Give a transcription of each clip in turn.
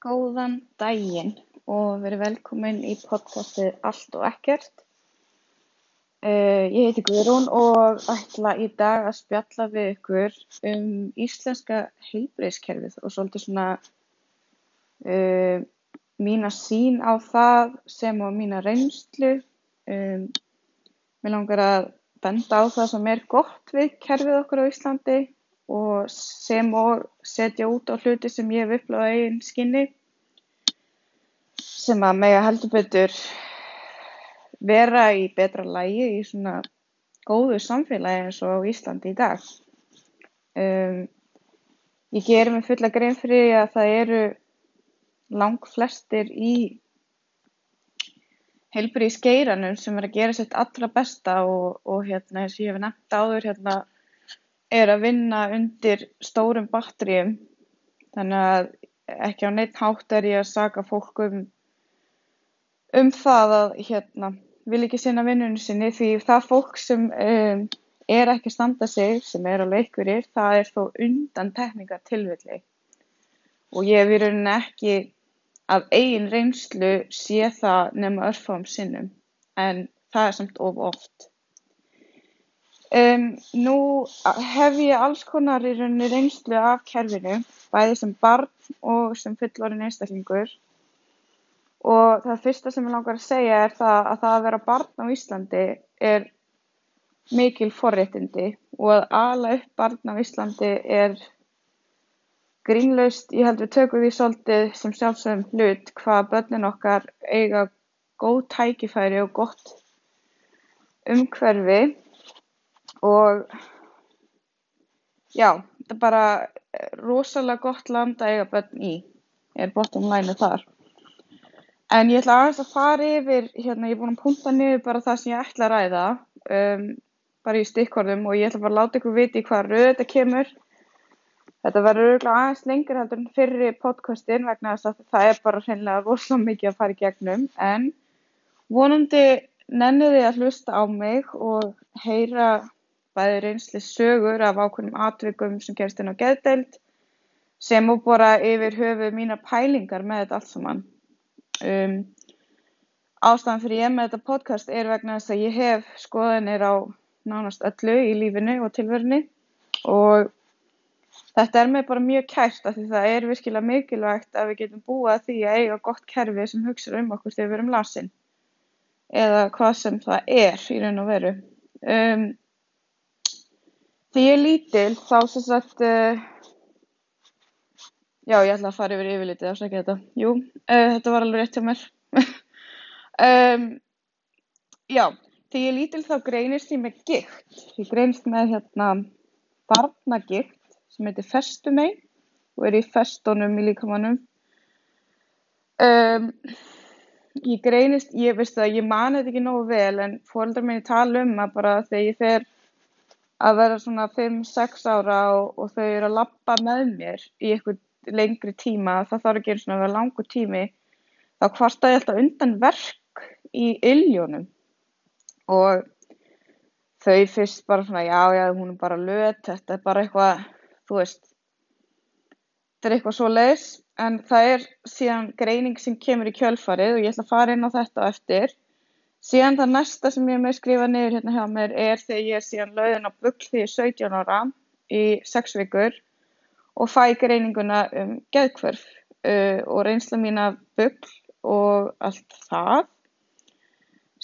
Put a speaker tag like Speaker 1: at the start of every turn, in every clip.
Speaker 1: Góðan daginn og verið velkomin í podcastið Allt og Ekkert. Uh, ég heiti Guðrún og ætla í dag að spjalla við ykkur um íslenska heilbreyðskerfið og svolítið svona uh, mína sín á það sem og mína reynslu. Um, mér langar að benda á það sem er gott við kerfið okkur á Íslandi og sem og setja út á hluti sem ég hef upplifað á eigin skinni sem að mega heldur betur vera í betra lagi í svona góðu samfélagi eins og Íslandi í dag. Um, ég gerir mig fulla grein fyrir að það eru lang flestir í heilbrigði skeiranum sem er að gera sitt allra besta og, og hérna eins og ég hef nefnt áður hérna er að vinna undir stórum batteríum. Þannig að ekki á neitt hátt er ég að saka fólk um um það að hérna vil ekki sinna vinnunni sinni því það fólk sem um, er ekki standa sig, sem er alveg ykkurir, það er þó undan tekníka tilvillig og ég hef í rauninni ekki af eigin reynslu sé það nema örfám sinnum. En það er samt of oft. Um, nú hef ég alls konar í rauninni reynslu af kerfinu, bæði sem barn og sem fullorinn einstaklingur. Og það fyrsta sem ég langar að segja er það að það að vera barn á Íslandi er mikil forréttindi og að ala upp barn á Íslandi er grínlaust, ég held við tökum því svolítið sem sjálfsögum hlut hvað börnin okkar eiga góð tækifæri og gott umhverfi og já, þetta er bara rosalega gott land að eiga börn í, er bottom line þar. En ég ætla aðeins að fara yfir, hérna ég er búin að punta niður bara það sem ég ætla að ræða, um, bara í stikkorðum og ég ætla bara að láta ykkur viti hvað röð þetta kemur. Þetta verður auðvitað aðeins lengur heldur en fyrri podcastin vegna þess að það er bara hreinlega rosalega mikið að fara í gegnum en vonandi nenniði að hlusta á mig og heyra bæði reynsli sögur af ákveðnum atvikum sem gerst inn á geðdeild sem og bara yfir höfuð mína pælingar með þetta allt saman. Um, ástæðan fyrir ég með þetta podcast er vegna þess að ég hef skoðanir á nánast öllu í lífinu og tilverinu og þetta er mér bara mjög kært af því það er virkilega mikilvægt að við getum búið að því að eiga gott kerfi sem hugsa um okkur þegar við erum lasin eða hvað sem það er í raun og veru. Um, því ég er lítil þá sem sagt uh, Já, ég ætla að fara yfir yfirlitið, afsækja þetta. Jú, uh, þetta var alveg rétt hjá mér. um, já, þegar ég lítil þá greinist ég með gikt. Ég greinist með hérna barnagikt sem heitir festumei og er í festónum í líkamannum. Um, ég greinist, ég veist að ég mani þetta ekki nógu vel en fólkdrar minni tala um að bara þegar ég fer að vera svona 5-6 ára og, og þau eru að lappa með mér í eitthvað lengri tíma, það þarf ekki eins og að vera langur tími, þá kvarta ég alltaf undan verk í illjónum og þau fyrst bara svona, já, já, hún er bara löt, þetta er bara eitthvað, þú veist, þetta er eitthvað svo leiðis, en það er síðan greining sem kemur í kjölfarið og ég ætla að fara inn á þetta eftir. Síðan það næsta sem ég er með að skrifa niður hérna hjá mér er þegar ég er síðan löðin á bukl því ég er 17 ára í 6 vikur og fæ greininguna um geðhverf uh, og reynsla mín af bugl og allt það.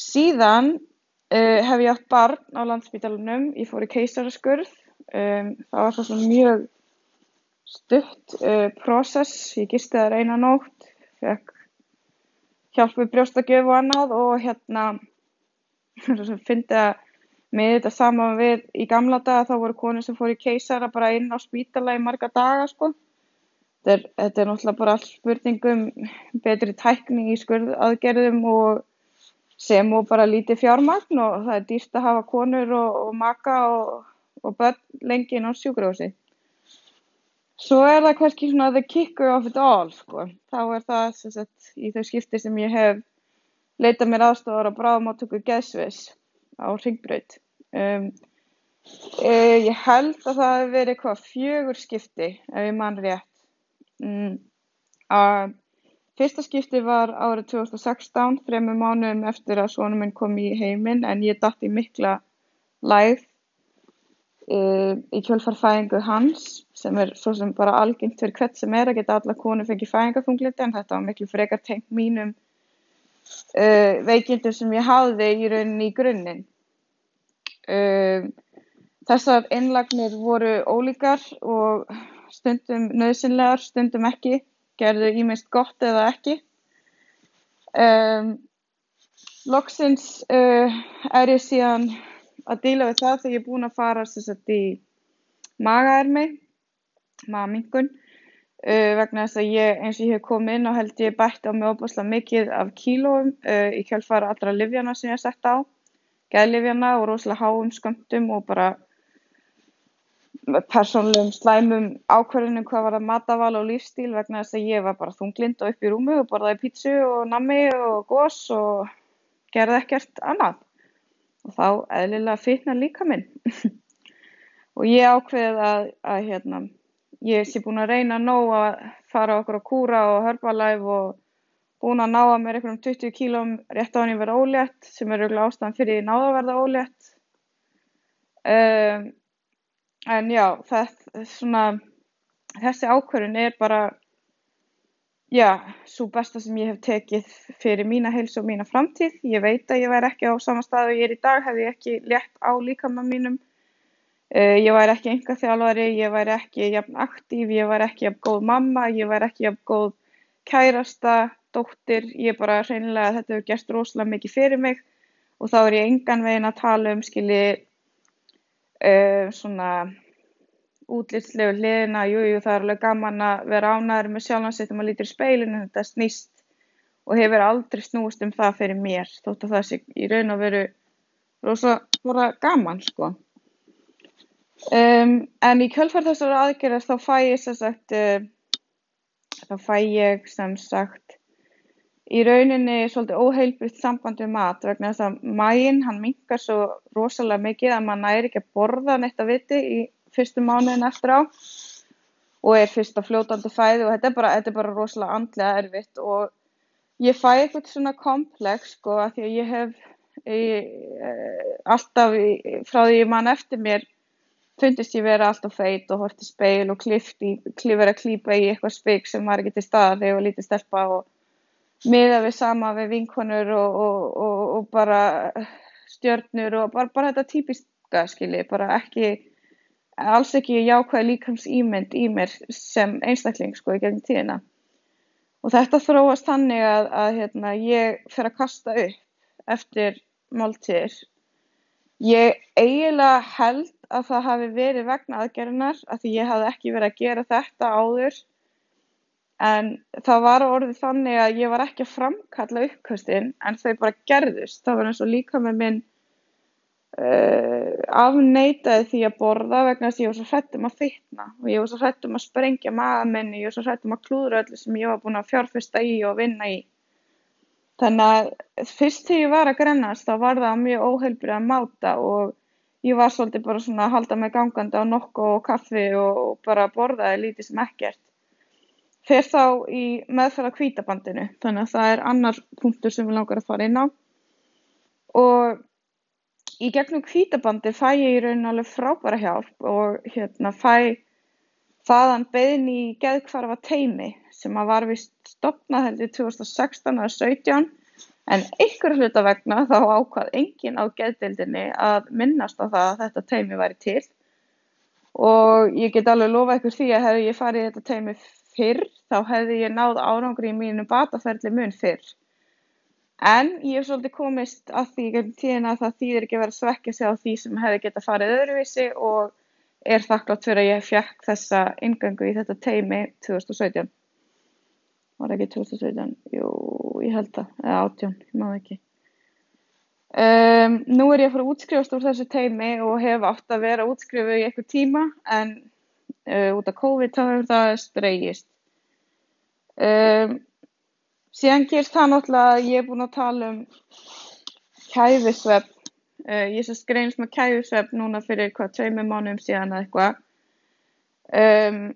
Speaker 1: Síðan uh, hef ég átt barn á landsbítalunum, ég fór í keisaraskurð, um, það var svo mjög stutt uh, prósess, ég gisti það reyna nótt, fekk hjálp við brjóstakjöf og annað og hérna fyndi að með þetta saman við í gamla daga þá voru konur sem fór í keisara bara inn á spítala í marga daga sko. Þetta er, þetta er náttúrulega bara alls spurningum betri tækning í skurðaðgerðum og sem og bara lítið fjármagn og það er dýrst að hafa konur og, og maka og, og börn lengi inn á sjúkrjósi. Svo er það kannski svona the kicker of it all sko. Þá er það sagt, í þau skipti sem ég hef leitað mér aðstofar á bráðmáttöku geðsvis á Ringbraut. Um, uh, ég held að það hefði verið eitthvað fjögur skipti ef ég mann rétt. Um, að Fyrsta skipti var árið 2016, þremur mánuðum eftir að sonur minn kom í heiminn en ég datt í mikla lægð uh, í kjölfarfæðingu hans sem er svo sem bara algengt fyrir hvert sem er að geta alla konu fengið fæðingaþungliti en þetta var miklu frekar tengt mínum uh, veikindum sem ég hafði í rauninni í grunninn. Uh, þessar innlagnir voru ólíkar og stundum nöðsynlegar, stundum ekki gerðu ímest gott eða ekki. Um, loksins uh, er ég síðan að díla við það þegar ég er búin að fara sagt, í magaermi, magamingun, uh, vegna þess að ég eins og ég hef komið inn og held ég bætti á mig óbúslega mikið af kílóum uh, í kjálfara allra livjana sem ég sett á, geðlivjana og rosalega háum sköndum og bara persónulegum slæmum ákvarðunum hvað var það mataval og lífstíl vegna þess að ég var bara þunglind og upp í rúmi og borðaði pítsu og nammi og gós og gerði ekkert annað. Og þá eðlilega fitna líka minn og ég ákveði að, að hérna, ég sé búin að reyna nóg að fara okkur á kúra og hörbalæf og búin að ná að mér einhverjum 20 kílum rétt á hann ég verið ólétt sem er auðvitað ástæðan fyrir ég náða að verða ólétt um, en já, þetta, svona, þessi ákvörðun er bara, já, svo besta sem ég hef tekið fyrir mína heilsu og mína framtíð. Ég veit að ég væri ekki á sama stað og ég er í dag, hefði ég ekki létt á líkamann mínum. Uh, ég væri ekki enga þjálfari, ég væri ekki jafn aktív, ég væri ekki jafn góð mamma, ég væri ekki jafn góð kærasta, dóttir. Ég bara reynilega, þetta hefur gert rosalega mikið fyrir mig og þá er ég engan veginn að tala um, skiljið, uh, svona útlýtslegu hliðina, jújú það er alveg gaman að vera ánæður með sjálfansitt og maður lítur í speilinu þetta snýst og hefur aldrei snúist um það fyrir mér þótt að það sé í raun og veru rosa gaman sko. Um, en í kjölfar þessar aðgerðast þá fæ ég sem sagt, uh, þá fæ ég sem sagt í rauninni svolítið óheilbritt samband við mat vegna þess að mægin hann minkar svo rosalega mikið að maður næri ekki að borða neitt að viti í fyrstu mánuðin eftir á og er fyrst að fljótandi fæði og þetta er bara, þetta er bara rosalega andlega erfitt og ég fæ eitthvað svona komplex sko að því að ég hef ég, eh, alltaf frá því ég mann eftir mér fundist ég vera alltaf feit og horti speil og klifur að klýpa í eitthvað spik sem var ekki til staðar þegar ég var lítið stelpa og miða við sama við vinkonur og, og, og bara stjörnur og bara, bara þetta típiska skilji, bara ekki alls ekki jákvæði líkams ímynd í mér sem einstakling sko í gegnum tíðina. Og þetta þróast þannig að, að hérna, ég fer að kasta upp eftir máltíðir. Ég eiginlega held að það hafi verið vegna aðgerðinar að því ég hafði ekki verið að gera þetta áður en það var orðið þannig að ég var ekki að framkalla uppkastin en þau bara gerðust. Það var eins og líka með minn uh, afneitaði því að borða vegna þess að ég var svo hrættum að fitna og ég var svo hrættum að sprengja maða minni, ég var svo hrættum að klúðra öllu sem ég var búin að fjárfesta í og vinna í. Þannig að fyrst þegar ég var að grennast þá var það mjög óheilbrið að máta og ég var svolítið bara svona að halda mig gangandi á nokku og kaffi og bara borðaði lítið sem ekkert. Fer þá í meðferð á hvítabandinu þannig að það er annar punktur sem við langar að fara inn á. Og í gegnum hvítabandi fæ ég í raun alveg frábæra hjálp og hérna fæ þaðan beðin í geðkvarfa teimi sem að var vist stopnað heldur 2016 eða 17 en ykkur hluta vegna þá ákvað engin á geðdildinni að minnast á það að þetta teimi væri til og ég get alveg lofa ykkur því að hefði ég farið þetta teimi fyrr þá hefði ég náð árangri í mínu bataferli mun fyrr. En ég hef svolítið komist að því í tíðina að það þýðir ekki að vera svekkja sig á því sem hefði geta farið öðruvísi og er þakklátt fyrir að ég fekk þessa ingöngu í þetta teimi 2017. Var ekki 2017? Jú, ég held það, eða 18, ég maður ekki. Um, nú er ég að fara að útskrifast úr þessu teimi og hef átt að vera útskrifu í eitthvað tíma en uh, út af COVID þá hefur það streyjist. Um, síðan gerst það náttúrulega að ég er búin að tala um kæfisvepp. Uh, ég sérst greinist með kæfisvepp núna fyrir hvað tveimur mánum síðan eitthvað. Um,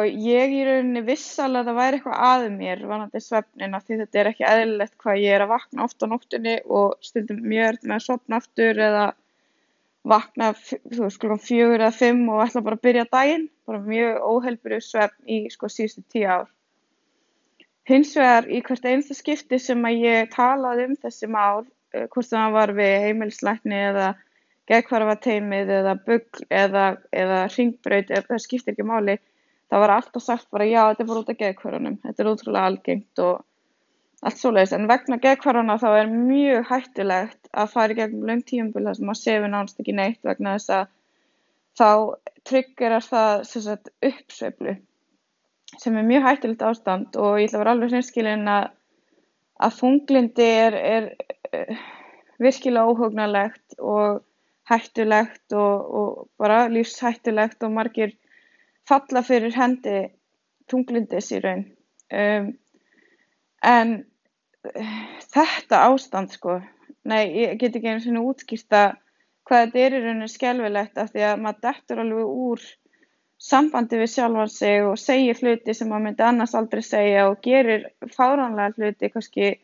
Speaker 1: og ég í rauninni viss alveg að það væri eitthvað að mér vanandi svefnin af því þetta er ekki eðlilegt hvað ég er að vakna oft á nóttunni og stundum mjög ert með að sopna aftur eða vakna þú veist klokkan fjögur eða fimm og ætla bara að byrja daginn. Bara mjög óhelbriðu svefn í sko síðustu tíu ár. Hins vegar í hvert einsta skipti sem að ég talaði um þessi mál eh, hvort það var við heimilisleikni eða geðkvarfateymið eða bugl eða, eða ringbraut eða það skiptir ekki máli það var alltaf sagt bara já þetta er bara út af geðkvörunum, þetta er útrúlega algengt og allt svoleiðis. En vegna geðkvöruna þá er mjög hættilegt að fara í gegnum löng tíumbil þar sem maður sefur nánast ekki neitt vegna þess að þá tryggirar það sagt, uppsveiflu sem er mjög hættilegt ástand og ég ætla að vera alveg hreinskilin að að þunglindi er, er eh, virkilega óhugnalegt og hættulegt og, og bara lífshættulegt og margir falla fyrir hendi tunglindis í raun. Um, en þetta ástand sko nei, ég get ekki einu svona útskýrta hvað þetta er í rauninu skjálfilegt af því að maður dettur alveg úr sambandi við sjálfan sig og segir hluti sem maður myndi annars aldrei segja og gerir fáránlega hluti kannski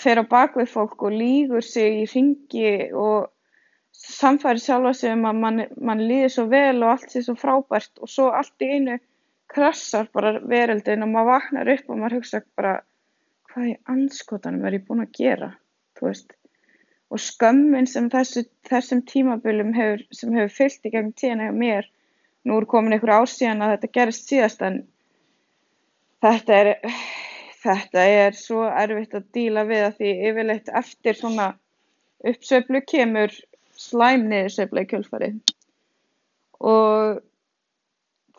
Speaker 1: fer á bakvið fólk og lígur sig í ringi og sannfæri sjálfa sig um að mann man líði svo vel og allt sé svo frábært og svo allt í einu krassar bara veröldin og maður vaknar upp og maður hugsa bara hvað í anskotanum er ég búin að gera veist, og skömmin sem þessu, þessum tímabölum sem hefur fyllt í gegn tíðan eða mér nú er komin einhver ár síðan að þetta gerist síðast en þetta er þetta er svo erfitt að díla við að því yfirleitt eftir svona uppsöflu kemur slæm niðursveifla í kjölfarið. Og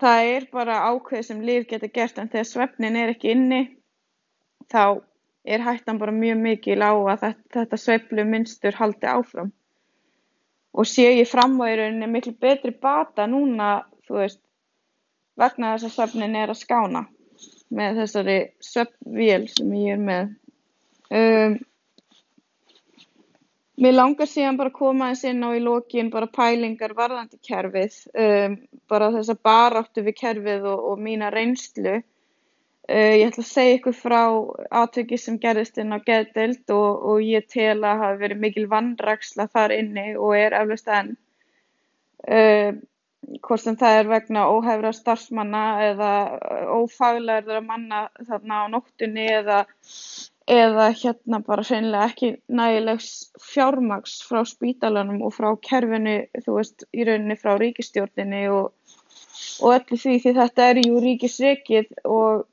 Speaker 1: það er bara ákveð sem líf getur gert en þegar svefnin er ekki inni þá er hættan bara mjög mikil á að þetta, þetta sveiflu minnstur haldi áfram. Og sé ég fram á í rauninni miklu betri bata núna þú veist vegna þess að svefnin er að skána með þessari svefnvél sem ég er með. Um Mig langar síðan bara að koma eins inn á í lokin bara pælingar varðandi kerfið, um, bara þess að baráttu við kerfið og, og mína reynslu. Uh, ég ætla að segja ykkur frá átöki sem gerðist inn á geðdelt og, og ég tel að hafa verið mikil vandraksla þar inni og er eflust enn. Uh, hvort sem það er vegna óhefra starfsmanna eða ófaglæðra manna þarna á nóttunni eða eða hérna bara hreinlega ekki nægilegs fjármagns frá spítalanum og frá kerfinu, þú veist, í rauninni frá ríkistjórninni og, og öllu því því þetta er jú ríkisrikið og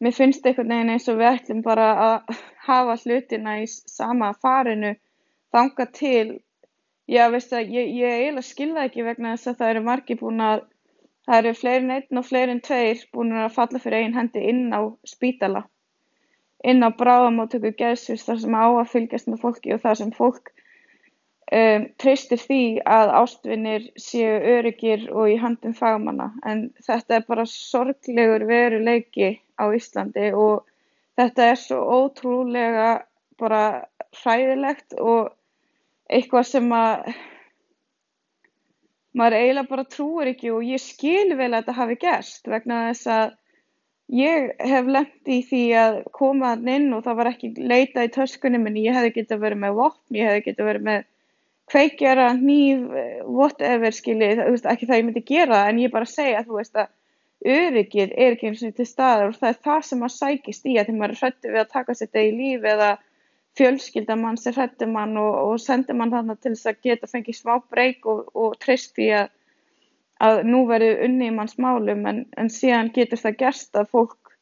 Speaker 1: mér finnst einhvern veginn eins og við ætlum bara að hafa hlutina í sama farinu þanga til, já veist að ég, ég eiginlega skilða ekki vegna þess að það eru margi búin að, það eru fleirin einn og fleirin tveir búin að falla fyrir einn hendi inn á spítala inn á bráðamóttöku geðsvís þar sem á að fylgjast með fólki og þar sem fólk um, treystir því að ástvinnir séu öryggir og í handum fagmanna. En þetta er bara sorglegur veruleiki á Íslandi og þetta er svo ótrúlega bara hræðilegt og eitthvað sem að maður eiginlega bara trúir ekki og ég skil vel að þetta hafi gerst vegna þess að Ég hef lent í því að koma þarna inn og það var ekki leitað í töskunni minni, ég hefði getið að vera með vopn, ég hefði getið að vera með kveikjara, hníf, whatever skiljið, þú veist ekki það ég myndi gera en ég bara segja að þú veist að öryggið er ekki eins og til staðar og það er það sem maður sækist í að því maður er hrættið við að taka sér þetta í líf eða fjölskylda mann sem hrættir mann og, og sendir mann þarna til þess að geta fengið smá breyk og, og treyst því að að nú verður unni í manns málum en, en síðan getur það gerst að fólk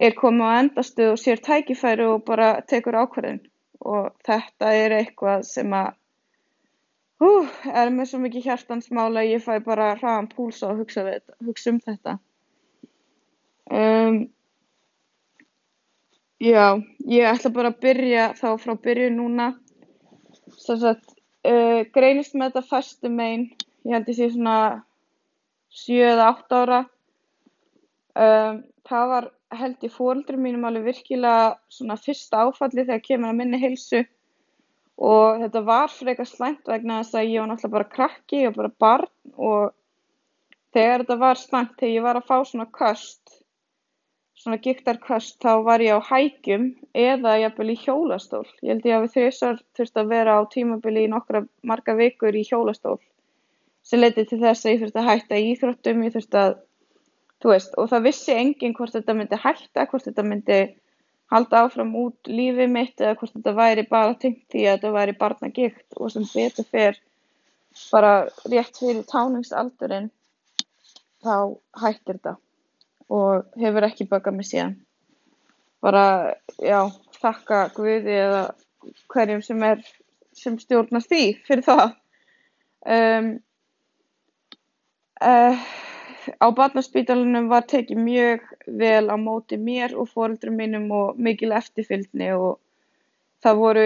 Speaker 1: er komið á endastuð og sér tækifæri og bara tekur ákvarðin og þetta er eitthvað sem að hú, er með svo mikið hjartansmála ég fæ bara hraðan púls á að hugsa, hugsa um þetta. Um, já, ég ætla bara að byrja þá frá byrju núna. Svo að uh, greinist með þetta fastum einn ég held ég sé svona sjö eða átta ára. Um, það var held ég fóreldrum mínum alveg virkilega svona fyrsta áfalli þegar kemur að minni heilsu. Og þetta var frekar slæmt vegna þess að ég var náttúrulega bara krakki og bara barn og þegar þetta var slæmt, þegar ég var að fá svona köst, svona giktarköst, þá var ég á hækjum eða jafnvel í hjólastól. Ég held ég að við þrjusar þurfti að vera á tímabili í nokkra marga vikur í hjólastól sem leiti til þess að ég þurfti að hætta í íþróttum, ég þurfti að, þú veist, og það vissi enginn hvort þetta myndi hætta, hvort þetta myndi halda áfram út lífið mitt eða hvort þetta væri bara tengt því að þetta væri barnagikt og sem betur fer bara rétt fyrir táningsaldurinn þá hættir þetta og hefur ekki bakað mig síðan. Bara, já, þakka Guði eða hverjum sem er sem stjórnast því fyrir það. Um, uh, á barnaspítalunum var tekið mjög vel á móti mér og foreldrum mínum og mikil eftirfylgni og það voru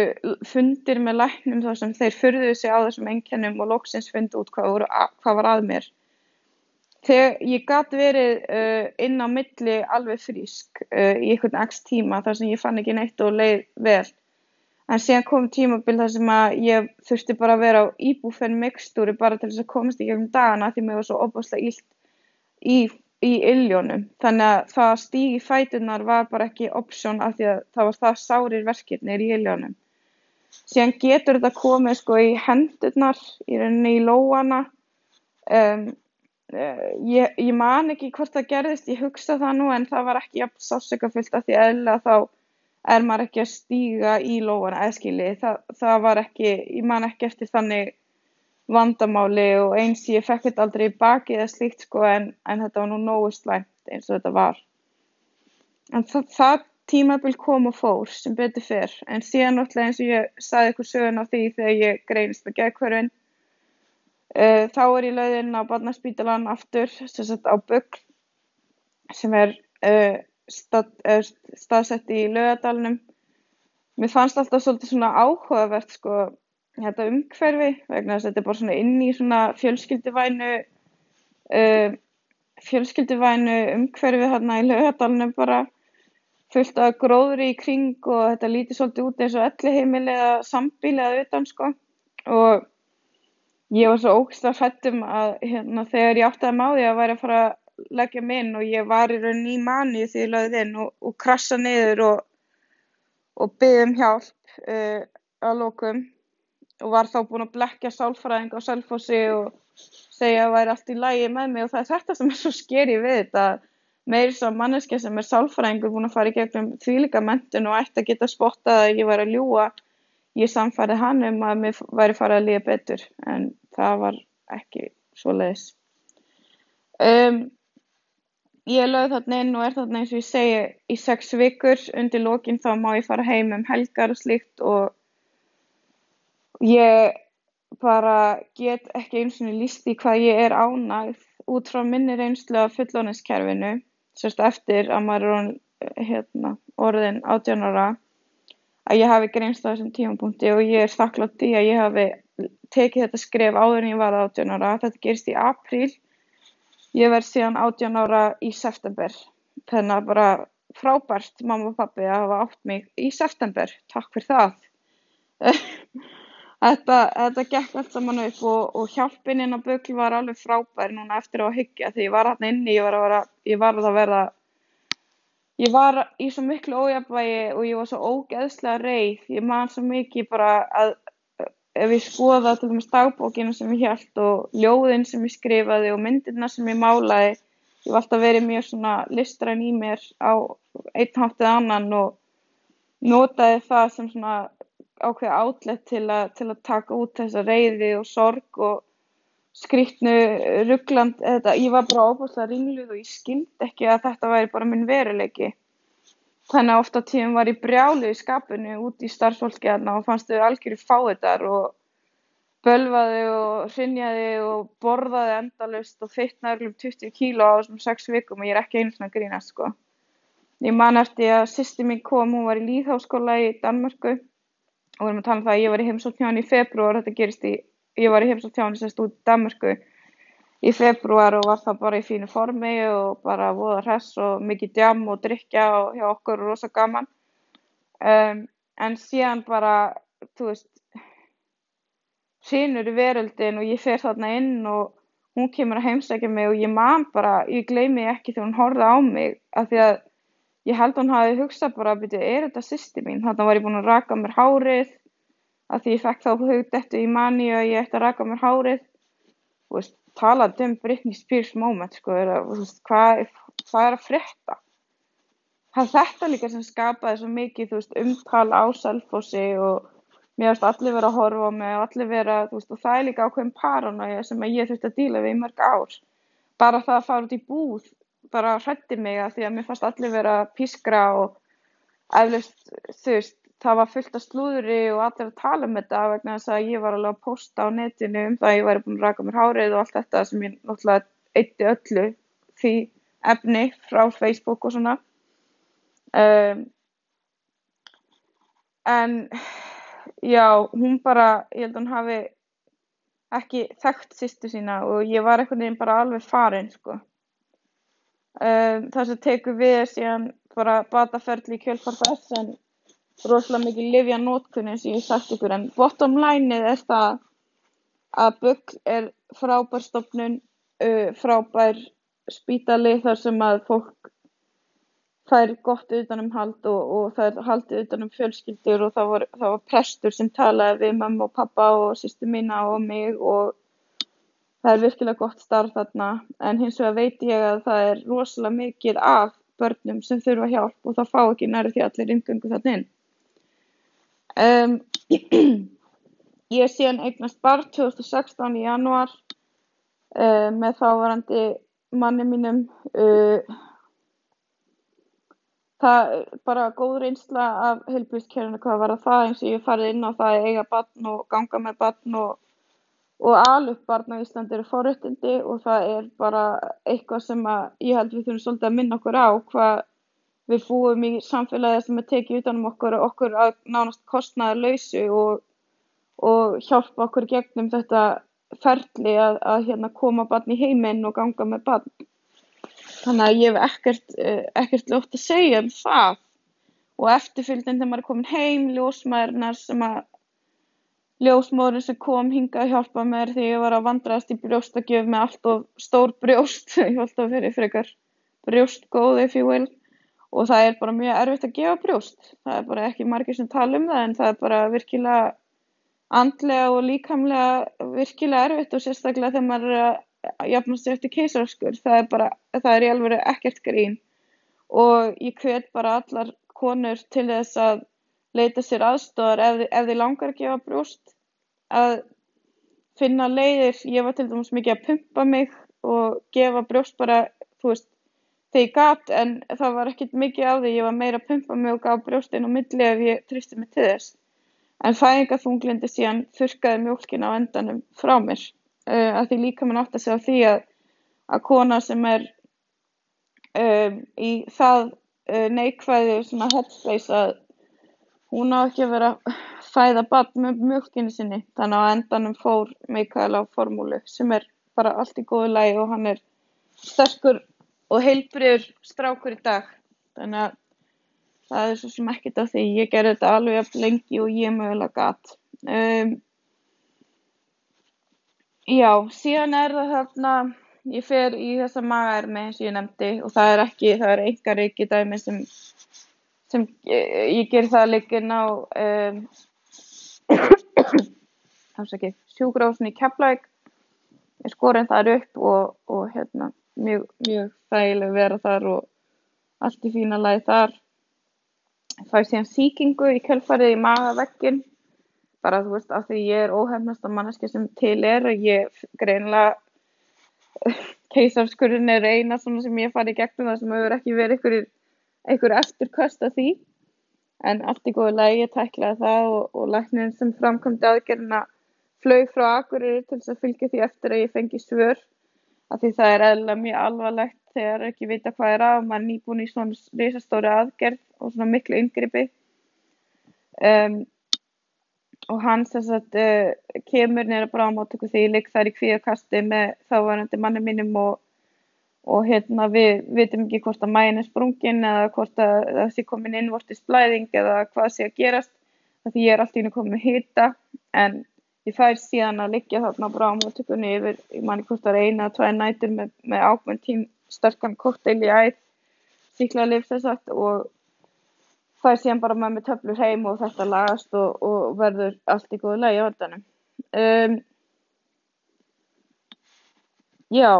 Speaker 1: fundir með læknum þar sem þeir furðuðu sig á þessum einkennum og loksins fundu út hvað, voru, hvað var að mér. Þegar ég gæti verið uh, inn á milli alveg frísk uh, í einhvern x tíma þar sem ég fann ekki neitt og leið vel. En síðan kom tímabil þar sem að ég þurfti bara að vera á íbúfenn mikstúri bara til þess að komast í gegnum dagana því mér var svo opaslega ílt í, í illjónum. Þannig að það að stígi fætunar var bara ekki option af því að það var það sárir verkirnir í illjónum. Síðan getur þetta komið sko í hendurnar, í rauninni í lóana. Um, Eh, ég, ég man ekki hvort það gerðist, ég hugsa það nú en það var ekki jafn sásökafullt af því eðla þá er maður ekki að stíga í lóana eðskili, það, það var ekki, ég man ekki eftir þannig vandamáli og eins ég fekk þetta aldrei í baki eða slíkt sko en, en þetta var nú nógu slæmt eins og þetta var. En það, það tímabil kom og fór sem betur fyrr en síðan náttúrulega eins og ég saði ykkur söguna á því þegar ég greinist með geðkvörfinn Uh, þá er ég lögð inn á barnaspítalan aftur, sem sagt á Bögl, sem er uh, staðsett í lögadalunum. Mér fannst alltaf svolítið svona áhugavert sko, þetta umhverfi, vegna þess að þetta er bara svona inn í svona fjölskylduvænu, fjölskylduvænu umhverfi þarna í lögadalunum bara, fullt af gróðri í kring og þetta lítið svolítið út eins og elli heimili eða sambíli eða utan sko og ég var svo ógeðslega hrædd um að hérna, þegar ég áttaði mig á því að væri að fara að leggja mig inn og ég var í raun í mani því ég lögði inn og, og krassa niður og, og byggði um hjálp uh, að lókum og var þá búin að blekja sálfræðing á selfossi og segja að væri allt í lægi með mig. Og það er þetta sem er svo skeri við þetta. Meiri svo manneska sem er sálfræðingur búin að fara í gegnum þvílika mentun og ætti að geta spottað að ég var að ljúa ég samfærði hann um að mér væri farið að líða betur en það var ekki svo leiðis. Um, ég lögði þarna inn og er þarna eins og ég segi í sex vikur, undir lókinn þá má ég fara heim um helgar og slíkt og ég bara get ekki eins og líst í hvað ég er ánægð út frá minni reynslu af fullóniskerfinu, sérst eftir að maður er hérna, orðin 18 ára, að ég hafi greinst á þessum tímapunkti og ég er þakklátt því að ég hafi tekið þetta skref áður en ég var 18 ára. Þetta gerist í apríl. Ég verð síðan 18 ára í september. Þannig að bara frábært mamma og pappi að hafa átt mig í september. Takk fyrir það. þetta, þetta gekk allt saman upp og, og hjálpininn á böklu var alveg frábær núna eftir að hyggja. Þegar ég var hann inni, ég var að, vera, ég var að verða Ég var í svo miklu ójafnvægi og ég var svo ógeðslega reið. Ég man svo mikið bara að ef ég skoða til dæmis dagbókina sem ég held og ljóðin sem ég skrifaði og myndirna sem ég málaði ég var alltaf verið mjög svona listræn í mér á einn hátt eða annan og notaði það sem svona ákveði átlegt til, til að taka út þessa reyði og sorg og skrítnu ruggland ég var bara óbúslega ringluð og ég skildi ekki að þetta væri bara minn veruleiki Þannig að oft á tíðum var ég brjáluð í skapinu út í starfsfólki þarna og fannst þau algjörðu fáiðar og bölvaði og hrinjaði og borðaði endalust og fittnaði um 20 kíló á þessum 6 vikum og ég er ekki einu svona grínast sko. Ég man eftir að sýsti mín kom, hún var í líðháskóla í Danmörku og við erum að tala um það að ég var í heimsóttjáni í februar, þetta gerist í, ég var í heimsóttjáni sérst út í Danmörku í februar og var það bara í fínu formi og bara voða hress og mikið djam og drikja og hjá okkur og rosa gaman um, en síðan bara þú veist sínur í veröldin og ég fer þarna inn og hún kemur að heimsækja mig og ég man bara, ég gleymi ekki þegar hún horfði á mig af því að ég held hún hafi hugsað bara, byrju, er þetta sýsti mín? Þannig var ég búin að raka mér hárið af því ég fekk þá hugdettu í manni og ég ætti að raka mér hárið veist, talað um Britney Spears moment sko, er að, veist, hvað, hvað er að frétta? Það er þetta líka sem skapaði svo mikið, veist, umtal á selfossi og mér finnst allir vera að horfa á mig og allir þú veist, og það er líka ákveðin paranoia sem ég þurfti að díla við í mörg ár. Bara það að fara út í búð, bara hrætti mig að því að mér fannst allir vera pískra og eflust, þú veist, það var fullt af slúðri og allir að tala um þetta vegna þess að ég var alveg að posta á netinu um það að ég væri búin að raka mér hárið og allt þetta sem ég náttúrulega eitti öllu því efni frá Facebook og svona. Um, en Já, hún bara, ég held að hún hafi ekki þekkt sýstu sína og ég var einhvern veginn bara alveg farin, sko. Um, það sem tekur við síðan bara bataferli í kjölfar þess en rosalega mikið livja nótkunni sem ég sagt ykkur en bottom lineið er það að BUGL er frábær stofnun, uh, frábær spítali þar sem að fólk er gott utanumhald og, og það er haldið utanum fjölskyldur og það var, það var prestur sem talaði við mamma og pappa og sýstu mína og mig og það er virkilega gott starf þarna en hins vegar veit ég að það er rosalega mikið af börnum sem þurfa hjálp og það fá ekki næri því allir yngöngu þarna inn. Um, ég er síðan eignast barn 2016 í januar uh, með þávarandi manni mínum uh, það er bara góð reynsla af heilbrigðiskerfinu hvað var að það eins og ég farið inn á það að eiga barn og ganga með barn og, og alveg barn á Íslandi eru forréttindi og það er bara eitthvað sem ég held við þurfum svolítið að minna okkur á hvað við búum í samfélagi sem er tekið utanum okkur og okkur að nánast kostnaða lausu og, og hjálpa okkur gegnum þetta ferli að, að hérna, koma barn í heiminn og ganga með barn. Þannig að ég hef ekkert, uh, ekkert lótt að segja um það. Og eftirfylgdin þegar maður er komin heim, ljósmaðurnar sem að ljósmóðurinn sem kom hinga að hjálpa mér þegar ég var að vandrast í brjóstakjöf með allt of stór brjóst, ég held að fyrir frekar brjóstgóð if you will og það er bara mjög erfitt að gefa brjóst, það er bara ekki margir sem tala um það en það er bara virkilega andlega og líkamlega virkilega erfitt og sérstaklega þegar maður er að jafnast eftir keisaraskur það er bara, það er í alveg ekkert grín. Og ég hvet bara allar konur til þess að leita sér aðstofar ef, ef þið langar að gefa brjóst að finna leiðir, ég var til dæmis mikið að pumpa mig og gefa brjóst bara, þú veist þegar ég gat en það var ekkert mikið á því. Ég var meira að pumpa mig og gaf brjóst inn á milli ef ég tristi mig til þess. En fæðingaþunglindi síðan þurkaði mjólkin á endanum frá mér. Uh, að því líka mann átt að segja því að, að kona sem er um, í það uh, neikvæði svona headspace að hún á ekki að vera fæða bann með mjölkinu sinni. Þannig að endanum fór Mikael á formúlu sem er bara allt í góðu lægi og hann er sterkur og heilbriður strákur í dag. Þannig að það er svo sem ekkert á því. Ég gerði þetta alveg lengi og ég mögulega gatt um, Já, síðan er það þarna, ég fer í þessa magaermi eins og ég nefndi og það er ekki, það er enga reiki dæmi sem, sem ég ger það líkin á um, sjúgrásin í Keflæk, ég skorin þar upp og, og hérna, mjög, mjög þægileg vera þar og allt í fína lagi þar. Er síðan síkingu í kjölfarið í magaveggin bara þú veist af því ég er óhefnasta manneski sem til er og ég greinlega keisarskurðin er eina svona sem ég fari í gegnum það sem hefur ekki verið einhver, einhver eftirkvöst af því. En allt í góðu lægi tæklaði það og, og læknin sem framkomdi aðgerðina flög frá Akureyri til þess að fylgja því eftir að ég fengi svör af því það er eða mjög alvarlegt þegar ekki vita hvað er að og maður er nýbúin í svona risastóri aðgerð og svona miklu yngripi um, og hann sem sagt uh, kemur nýra bráðmáttöku því ég ligg þar í kvíðakasti með þávarandi manni mínum og, og hérna við vitum ekki hvort að mæin er sprungin eða hvort að það sé komin innvortist blæðing eða hvað sé að gerast. Því ég er alltaf inn að koma með hýta en ég fær síðan að liggja þarna á bráðamóttökunni yfir, ég manni hvort það er eina eða tvær nætur með, með ákveðin sterkan kokteil í æð, síklarlif þess að og fær síðan bara með mig töflur heim og þetta lagast og, og verður allt í góðu lagi á vandanum. Um, já,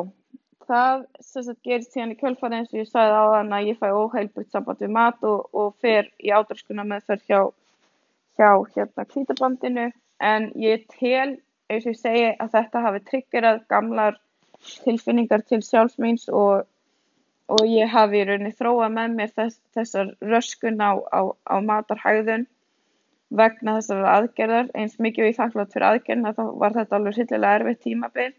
Speaker 1: það sagt gerist síðan í kjölfari eins og ég sagði á þann að ég fæ óheilbrygt samband við mat og, og fer í ádraskuna meðferð hjá, hjá hérna kvítabandinu en ég tel, eins og ég segi, að þetta hafi triggerað gamlar tilfinningar til sjálfsmýns og, og ég hafi í rauninni þróað með mér þess, þessar röskun á, á, á matarhægðun vegna þessar aðgerðar. Eins mikið ég þakklátt fyrir aðgerðina þá var þetta alveg hryllilega erfitt tímabil.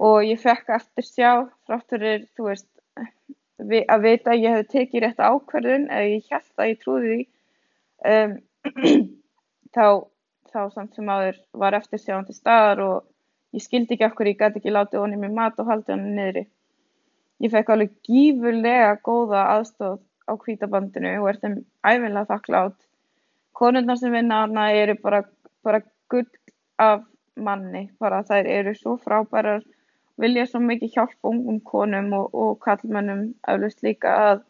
Speaker 1: Og ég fekk eftir sjá þrátturir, þú veist, að vita að ég hefði tekið rétt ákverðun eða ég held að ég trúði því um, þá, þá samt sem aður var eftir sjáandi staðar og ég skildi ekki okkur, ég gæti ekki látið honum í mat og haldið honum niðri. Ég fekk alveg gífurlega góða aðstóð á kvítabandinu og er þeim æfinlega þakklátt. Konundar sem vinna hana eru bara, bara gull af manni, bara þær eru svo frábærar vilja svo mikið hjálpa ungum konum og, og kallmönnum eflust líka að,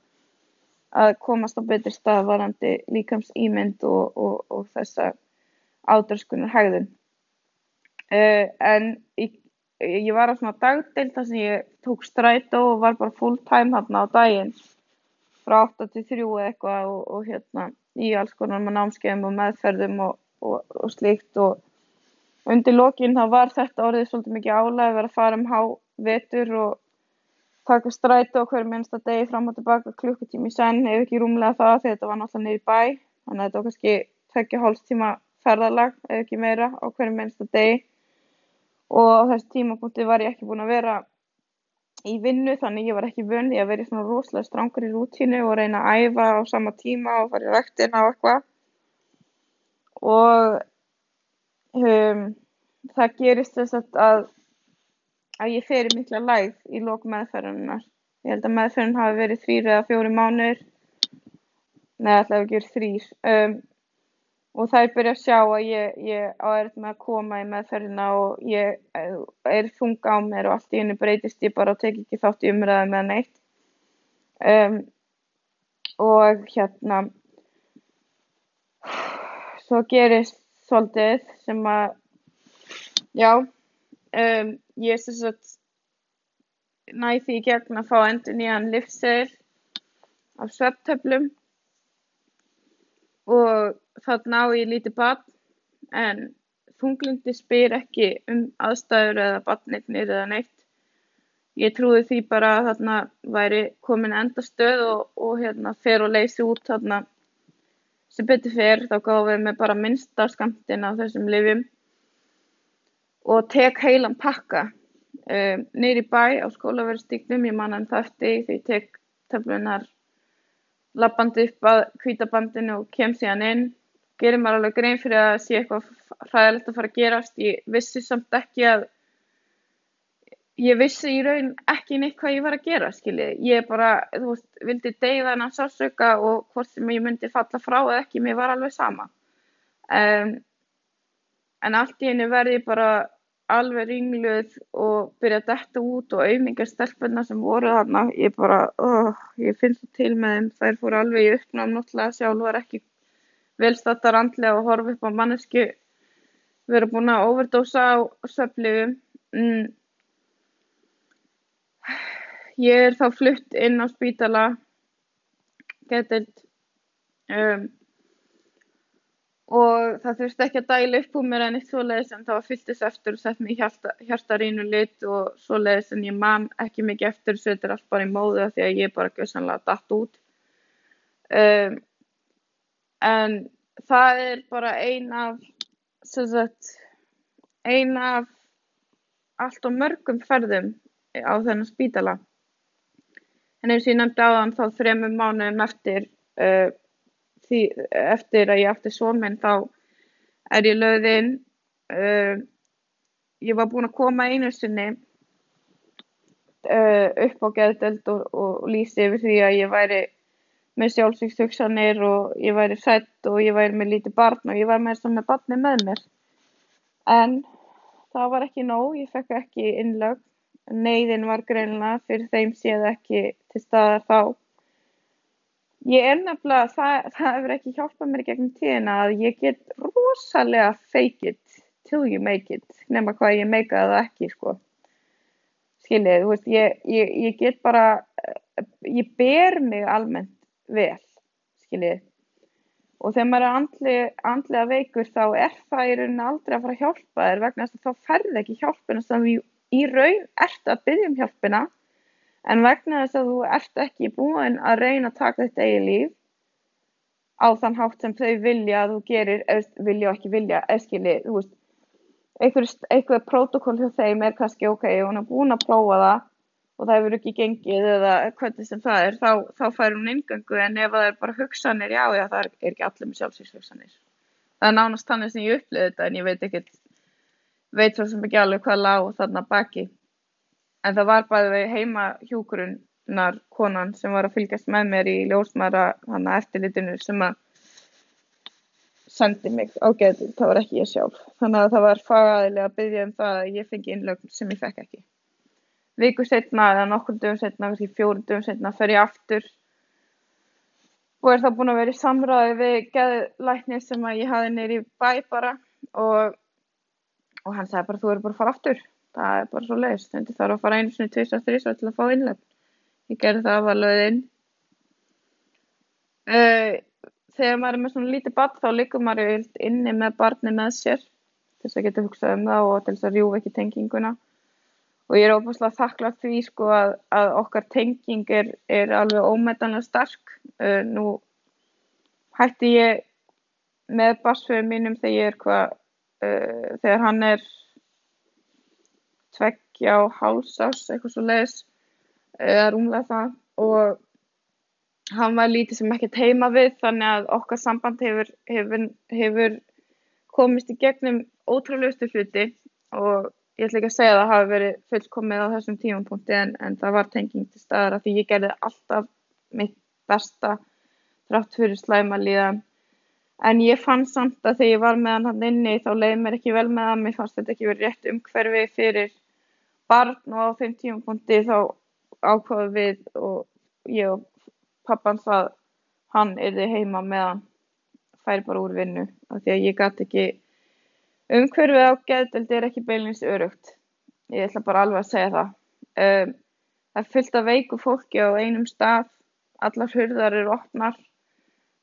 Speaker 1: að komast á betri stað varandi líkams ímynd og, og, og þessa ádröskunar hegðun. Uh, en ég, ég var á svona dagdeild þar sem ég tók strætó og var bara full time þarna á daginn. Frá 8 til 3 eitthvað og hérna í alls konar með námskeiðum og meðferðum og slíkt. Og undir lokin þá var þetta orðið svolítið mikið álæg að vera að fara um há vetur og taka strætu á hverju minnsta degi fram og tilbaka klukkutími senn ef ekki rúmlega það því þetta var náttúrulega niður í bæ. Þannig að þetta var kannski tvekja hálfstíma ferðalag ef ekki meira á hverju minnsta degi og á þessu tímapunkti var ég ekki búin að vera í vinnu þannig ég var ekki vunni að vera í svona rosalega strangur í rútínu og reyna að æfa á sama tíma og fara í vektina og eitthvað og um, það gerist þess að, að ég fer í mikla lægð í lók meðferðunar. Ég held að meðferðun hafi verið þrýr eða fjóri mánuður, neða alltaf ekki verið þrýr. Um, og það er byrjað að sjá að ég, ég á erð með að koma í meðferðina og ég er þunga á mér og allt í hennu breytist ég bara og tek ekki þátt í umræðu með neitt. Um, og hérna, svo gerist svolítið sem að já um, ég sem sagt næ því gegn að fá endur nýjan livsseil af svepptöflum og þarna á ég lítið barn en þunglindi spyr ekki um aðstæður eða barnignir eða neitt. Ég trúi því bara að þarna væri komin endastöð og, og hérna fer og leysi út þarna. Sem betur fer þá gáðum við bara minnsta skamtinn af þessum lyfjum. Og tek heilan pakka um, neyri bæ á skólaverðstíknum, ég man hann þarfti því tek töflunar lappandi upp að kvítabandinu og kem síðan inn gerir mér alveg grein fyrir að sé eitthvað hræðilegt að fara að gerast ég vissi samt ekki að ég vissi í raun ekki neitt hvað ég var að gera, skiljið. Ég bara, þú veist, vildi deyða hennar sásauka og hvort sem ég myndi falla frá eða ekki, mér var alveg sama. Um, en allt í henni verði bara alveg ringluð og byrja að detta út og auðmingar stelpunna sem voru þarna. Ég bara, oh, ég finnst það til með þeim. Þær fóru alveg í uppnáðum náttúrulega sjálf, var ekki velstattar andlega og horfi upp á mannesku. Erum búin að overdósa á söfliðum. Mm ég er þá flutt inn á spítala getild um, og það þurfti ekki að dæla upp úr mér en eitt svoleiðis en það var fylltist eftir og sett mér hjarta, hjartarínu lit og svoleiðis en ég man ekki mikið eftir og setur allt bara í móðu því að ég bara gössanlega datt út. Um, en það er bara ein af sagt, ein af allt og mörgum ferðum á þennan spítala. En eins og ég nefndi áðan þá þremur mánuðum eftir uh, því, eftir að ég átti svon minn þá er ég löðinn uh, ég var búin að koma einu sinni uh, upp á geðdelt og, og lýsi yfir því að ég væri með sjálfsvíkshugsanir og ég væri sætt og ég væri með lítið barn og ég var með með barni með mér En það var ekki nóg, ég fekk ekki innlögn. Neyðin var greinilega fyrir þeim séð ekki til staðar þá. Ég er nefnilega, það, það hefur ekki hjálpað mér gegnum tíðina að ég get rosalega fake it till you make it, nema hvað ég meika það ekki, sko. Skiljið, þú veist, ég, ég, ég get bara, ég ber mig almennt vel, skiljið. Og þegar maður er andli, andlega veikur þá er það í rauninni aldrei að fara að hjálpa þér vegna þess að þá ferði ekki hjálpina sem í raun ert að byggja um hjálpina en vegna þess að þú ert ekki búin að reyna að taka þetta eigi líf á þann hátt sem þau vilja að þú gerir, vilja og ekki vilja, eða skiljið, þú veist, einhver, einhver protokól hjá þeim er kannski ok, hún er búin að prófa það og það hefur ekki gengið eða hvernig sem það er, þá, þá fær hún ingöngu en ef það er bara hugsanir, já, já, það er, ekki allir með sjálfsvíkshugsanir. Það er nánast þannig sem ég upplýði þetta en ég veit ekkert, veit svo sem ekki alveg hvað lág þarna baki. En það var bæðið við heima hjúkurunnar konan sem var að fylgjast með mér í ljósmæra hana eftirlitinu sem að sendi mig. Á getur, það var ekki ég sjálf. Þannig að það var fagaðilega að byggja um það að ég fengi innlögn sem ég fekk ekki. Viku setna eða nokkur dögum setna, kannski fjóru dögum setna fer ég aftur. Og er þá búin að vera í samræði við geðlæknir sem að ég hafi neyri bæ bara. Og, og hann sagði bara þú eru bara að fara aftur það er bara svo leiðist, þannig þarf að fara einu sinni, tviðs og þrís til að fá innlegg ég gerði það að var löðinn uh, þegar maður er með svona lítið barn þá líkur maður inni með barni með sér til þess að geta hugsað um það og til þess að rjúfa ekki tenginguna. Og ég er óbúslega þakklátt því sko að, að okkar tenging er, er alveg ómetanlega stark. Uh, nú hætti ég með basföðu mínum þegar ég er hvað, uh, þegar hann er tveggja á hálsás, eitthvað svo leiðis, eða rúmlega það. Og hann var lítið sem ekkert heima við þannig að okkar samband hefur, hefur, hefur komist í gegnum ótrúleustu hluti. Og ég ætla ekki að segja að það hafi verið fullkomið á þessum tímapunkti en, en það var tenging til staðar að því ég gerði alltaf mitt besta þrátt fyrir slæma líðan. En ég fann samt að þegar ég var með hann hann inni þá leiði mér ekki vel með hann mér fannst þetta ekki verið rétt umhverfi fyrir barn og á þeim tímapunkti þá ákvaðu við og ég og pappan það hann erði heima með hann fær bara úr vinnu af því að ég gæti ekki Umhverfið á geðdeild er ekki beinlínis öruggt. Ég ætla bara alveg að segja það. Um, það fullt af veiku fólki á einum stað. Allar hurðar eru opnar.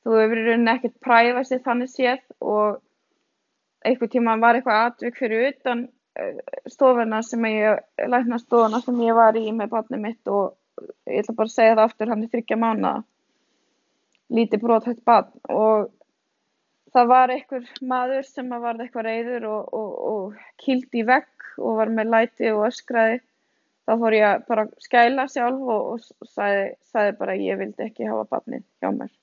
Speaker 1: Þú hefur í rauninni ekkert præfað sér þannig séð og einhver tíma var eitthvað atvik fyrir utan stofuna sem ég, lækna stofuna sem ég var í með barnið mitt og ég ætla bara að segja það aftur, hann er þryggja mánu. Lítið brothætt barn og það var einhver maður sem var eitthvað reyður og, og, og kýldi í vegg og var með læti og öskraði þá fór ég bara að skæla sjálf og, og sagði, sagði bara ég vildi ekki hafa barnið hjá mér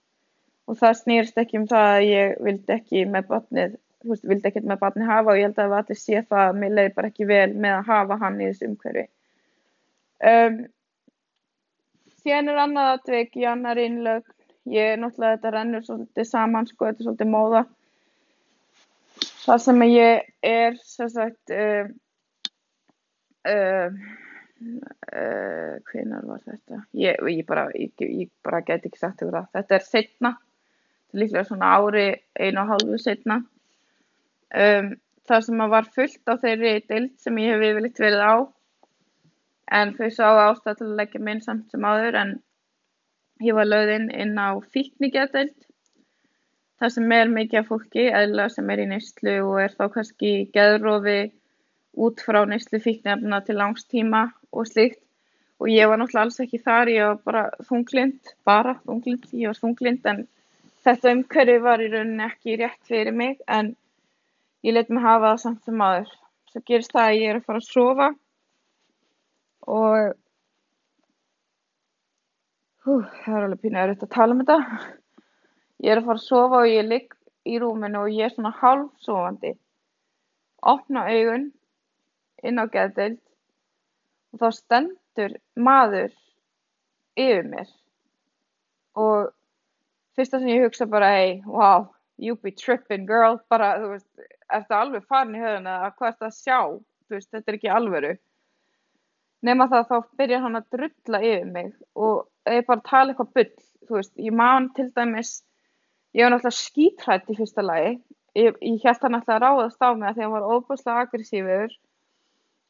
Speaker 1: og það snýrst ekki um það að ég vildi ekki með barnið veist, vildi ekki með barnið hafa og ég held að það var allir sé það að mér leiði bara ekki vel með að hafa hann í þessu umhverfi. Um, síðan er annað atvik í annar innlögn. Ég náttúrulega þetta rennur svolítið saman sko, þetta er svolítið móða. Það sem ég er sagt uh, uh, uh, hvenar var þetta? Ég, ég bara ég, ég bara get ekki sagt þetta er setna líklega svona ári einu og hálfu setna um, það sem var fullt á þeirri dild sem ég hef yfirleitt verið á. En þau sáðu ástæð til að leggja minn samt sem áður en Ég var lögð inn á fíknigeðdeild þar sem er mikið af fólki eðla sem er í neyslu og er þá kannski í geðrofi út frá neyslu fíknefna til langstíma og slíkt. Og ég var náttúrulega alls ekki þar, ég var bara þunglind, bara þunglind, ég var þunglind en þetta umhverfi var í rauninni ekki rétt fyrir mig en ég let mig hafa það samt sem aður. Svo gerist það að ég er að fara að sofa og Hú, það er alveg pínu erfitt að tala um þetta. Ég er að fara að sofa og ég ligg í rúminu og ég er svona hálf sofandi. Opna augun inn á geðdeild og þá stendur maður yfir mér. Og fyrsta sem ég hugsa bara, hei, wow, you be tripping girl, bara, þú veist, ertu alveg farin í höfuna að hvað ertu að sjá, þú veist, þetta er ekki alvöru. Nefna það þá byrjar hann að drulla yfir mig og ég bara tala eitthvað bull, þú veist, ég man til dæmis, ég var náttúrulega skítrætt í fyrsta lagi, ég, ég held hann að ráðast á mig að því hann var óbúslega aggressífur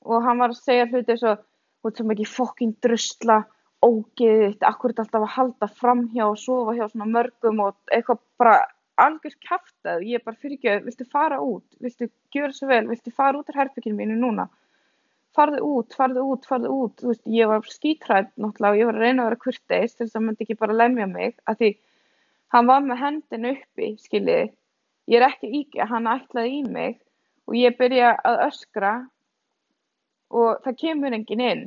Speaker 1: og hann var að segja hluti eins og, þú veist, sem ekki fokkin drusla, ógeðið, akkur er þetta alltaf að halda fram hjá og sofa hjá svona mörgum og eitthvað bara algjör kæftað, ég bara fyrir ekki að viltu fara út, viltu gjöra svo vel, viltu fara út af herbygginu mínu núna, farðu út, farðu út, farðu út, þú veist, ég var skítræð náttúrulega og ég var að reyna að vera kurteist þess að hann myndi ekki bara lemja mig, að því hann var með hendin uppi, skiljiði, ég er ekki íkja, hann ætlaði í mig og ég byrja að öskra og það kemur engin inn,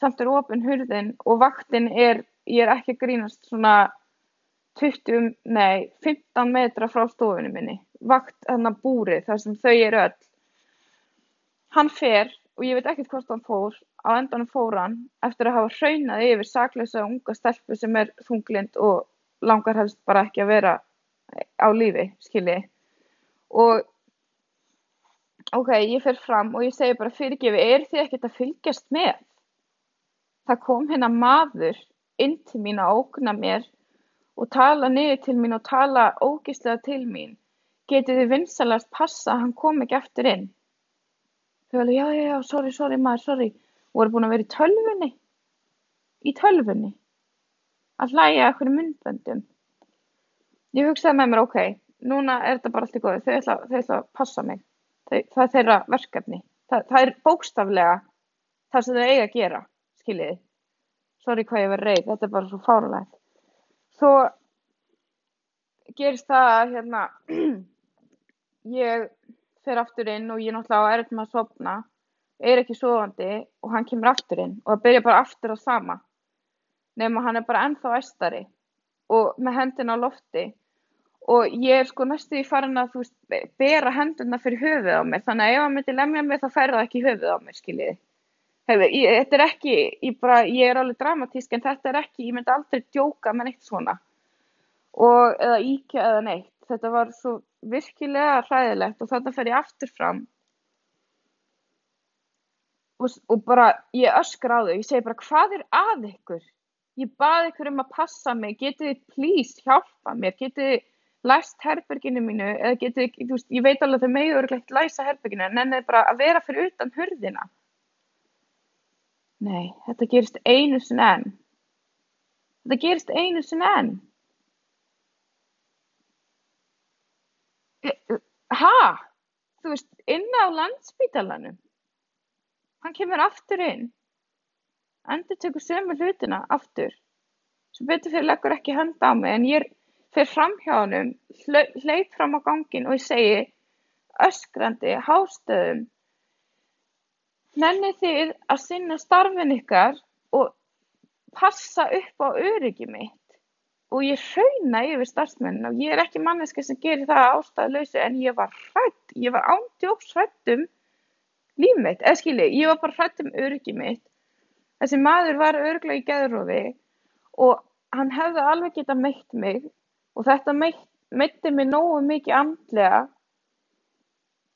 Speaker 1: samt er ofin hurðin og vaktin er, ég er ekki grínast svona 20, nei, 15 metra frá stofunni minni, vakt hann að búri þar sem þau eru öll. Hann fer og ég veit ekkert hvort hann fór, á endanum fór hann eftir að hafa hraunað yfir saklausa unga stelpu sem er þunglind og langar helst bara ekki að vera á lífi, skilji. Og ok, ég fer fram og ég segi bara fyrirgefi, er þið ekkert að fylgjast með? Það kom hérna maður inn til mín að ógna mér og tala niður til mín og tala ógeðslega til mín. Getið þið vinsamlegast passa að hann kom ekki eftir inn? Þau alveg, já, já, já, sorry, sorry maður, sorry. Voru búin að vera í tölvunni. Í tölvunni. Að hlæja eitthvað myndböndum. Ég hugsaði með mér, ok, núna er þetta bara allt í góði. Þau ætla, þau ætla að passa mig. Þau, það er þeirra verkefni. Það, það er bókstaflega það sem þau eiga að gera, skiljiði. Sorry hvað ég verið reyð, þetta er bara svo fáralegt svo gerist það að hérna, ég fer aftur inn og ég náttúrulega á með að sofna, er ekki sofandi og hann kemur aftur inn og það byrja bara aftur á sama nema hann er bara ennþá æstari og með hendina á lofti. Og ég er sko næstu í farin að þú veist, bera henduna fyrir höfuð á mér þannig að ef hann myndi lemja mig þá fær það ekki höfuð á mér skiljiði Hefur, ég, þetta er ekki, ég, bara, ég er alveg dramatísk en þetta er ekki, ég myndi aldrei djóka með neitt svona. Og eða íkja eða neitt, þetta var svo virkilega hræðilegt og þetta fer ég aftur fram. Og, og bara ég öskra á þau, ég segi bara hvað er að ykkur, ég baði ykkur um að passa mig, getið þið please hjálpa mér, getið þið læst herberginu mínu? Eða getið þið, ég veit alveg þau megu örglegt læsa herberginu en ennið bara að vera fyrir utan hurðina Nei, þetta gerist einu sinni enn. Þetta gerist einu sinni enn. Ha? Þú veist, inn á landsbítalanum. Hann kemur aftur inn. Endur tekur sömu hlutina aftur. Svo betur fyrir leggur ekki handa á mig en ég fyrir fram hjá hann, hleyp fram á gangin og ég segi öskrandi, hástöðum Nennið þið að sinna starfinu ykkar og passa upp á öryggi mitt? Og ég hrauna yfir starfsmennina og ég er ekki manneska sem gerir það ástæðuleysi en ég var hrætt, ég var ándjóks hrætt um líf mitt, eða skilji, ég var bara hrætt um öryggi mitt. Þessi maður var örglega í geðrófi og hann hefði alveg getað meitt mig og þetta meitti mig nógu mikið andlega,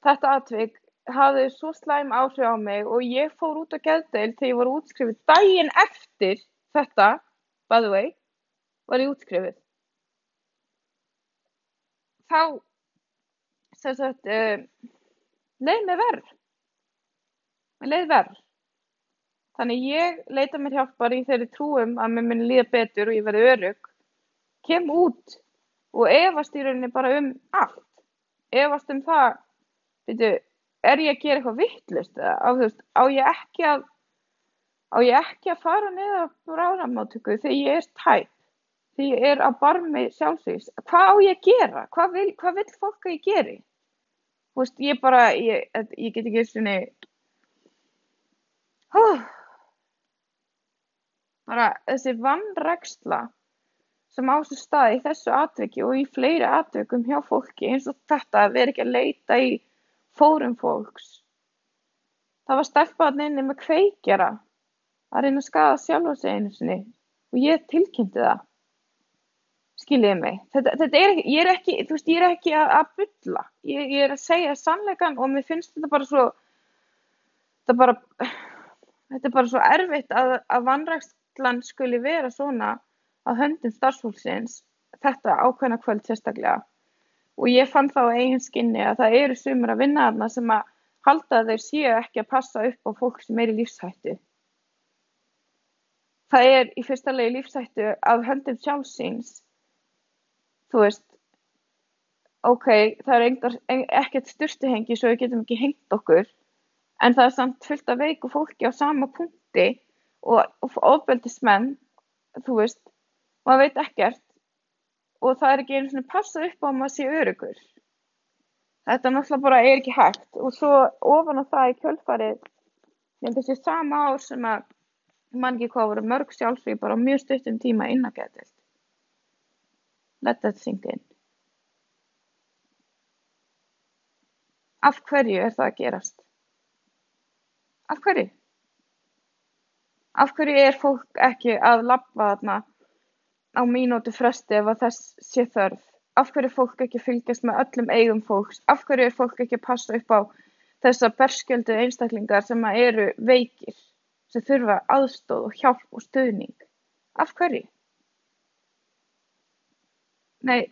Speaker 1: þetta atvik hafði svo slæm áhrif á mig og ég fór út á geðdeild þegar ég var útskrifið daginn eftir þetta, by the way, var ég útskrifið. Þá, sem sagt, uh, leið mér verð. Mér leið verð. Þannig ég leita mér hjálpar í þeirri trúum að mér muni líða betur og ég verði örug, kem út og efast í rauninni bara um allt. Efast um það, veitu, er ég að gera eitthvað vittlust á, á ég ekki að á ég ekki að fara niður á bráðamáttöku þegar ég er tæp? Þegar ég er á barmi sjálfsvíks hvað á ég að gera, hvað vil, hvað vil fólk að ég geri? Veist, ég bara ég, ég get ekki svona oh. bara þessi vannræksla sem ástu staði í þessu atveki og í fleiri atvekum hjá fólki eins og þetta að vera ekki að leita í fórum fólks. Það var stelpa inni með kveikjara að reyna að skaða sjálfa sig einu sinni og ég tilkynnti það. skiljiði mig, þetta, þetta er ég er ekki, þú veist, ég er ekki að, að bulla, ég, ég er að segja sannleikan og mér finnst þetta bara svo, þetta bara, þetta er bara svo erfitt að, að vanrækslan skuli vera svona á höndum starfsfólksins, þetta ákveðna kvöld sérstaklega og ég fann þá eigin skinni að það eru sumur að vinna þarna sem að halda að þeir séu ekki að passa upp á fólk sem er í lífshættu. Það er í fyrsta legi lífshættu af höndum sjálfsins. Þú veist, ok, það er engar, ekkert styrstuhengi svo við getum ekki hengt okkur, en það er samt fullt af veiku fólki á sama punkti og ofbeldismenn, þú veist, maður veit ekkert og það er ekki einu svona passa upp á að maður sé örugur. Þetta náttúrulega bara er ekki hægt. Og svo ofan á það í kjölfarið en þessi sama ár sem að mann ekki hvað voru mörg sjálfsvíð bara mjög stuttum tíma inn að geta let that sink in af hverju er það að gerast? Af hverju? Af hverju er fólk ekki að labba þarna á mínútu fresti ef þess sé þörf af hverju er fólk ekki að fylgjast með öllum eigum fólks, af hverju er fólk ekki að passa upp á þessa berskjöldu einstaklingar sem eru veikir, sem þurfa aðstóð og hjálp og stuðning. Af hverju? Nei,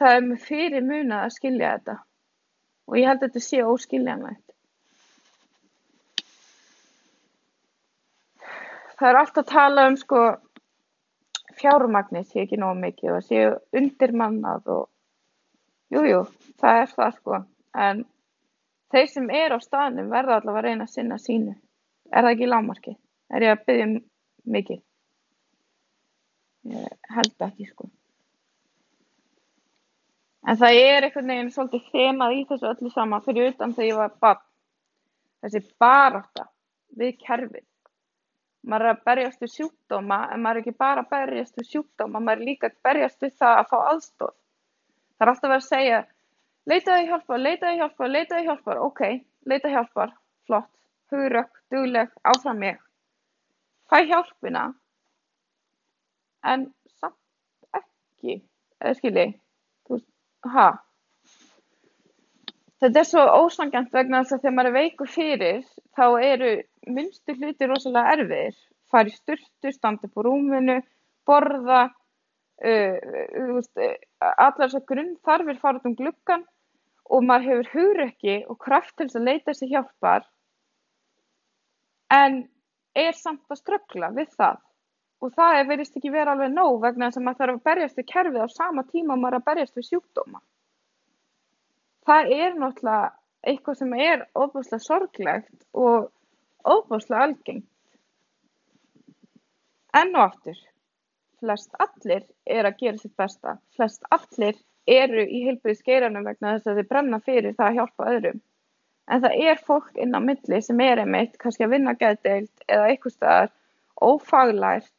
Speaker 1: það er með fyrir muna að skilja þetta og ég held að þetta sé óskiljanlegt. Það er alltaf að tala um sko fjármagnið sé ekki nógu mikið og séu undirmannað og jújú, jú, það er það sko. En þeir sem er á staðnum verða allavega að reyna að sinna sínu. Er það ekki lámarki? Er ég að byggja um mikið? Ég held ekki sko. En það er einhvern veginn svolítið þemað í þessu öllu sama fyrir utan þegar ég var bann þessi barátta við kerfið maður er að berjast við sjúkdóma en maður er ekki bara að berjast við sjúkdóma, maður er líka að berjast við það að fá aðstóð. Það er alltaf að vera að segja, leitaði hjálpar, leitaði hjálpar, leitaði hjálpar, ok, leitaði hjálpar, flott, hugurökk, dugleg, áfram mig. Fæ hjálpina, en samt ekki, eða skilji, ha. Þetta er svo ósangjant vegna þess að þegar maður er veikur fyrir þá eru minnstu hluti rosalega erfiðir. Fara í sturtu, standa upp á rúminu, borða, uh, veist, allar þessar grunnþarfir fara út um gluggan og maður hefur hugrekki og kraft til þess að leita sér hjálpar en er samt að ströggla við það. Og það verðist ekki vera alveg nóg vegna þess að maður þarf að berjast við kerfið á sama tíma og maður er að berjast við sjúkdóma. Það er náttúrulega eitthvað sem er óbúslega sorglegt og óbúslega algengt. Enn og aftur, flest allir er að gera sitt besta, flest allir eru í heilbriðsgeiranum vegna þess að þeir brenna fyrir það að hjálpa öðrum. En það er fólk inn á milli sem er einmitt kannski að vinna gæðdeild eða eitthvað staðar ófaglært,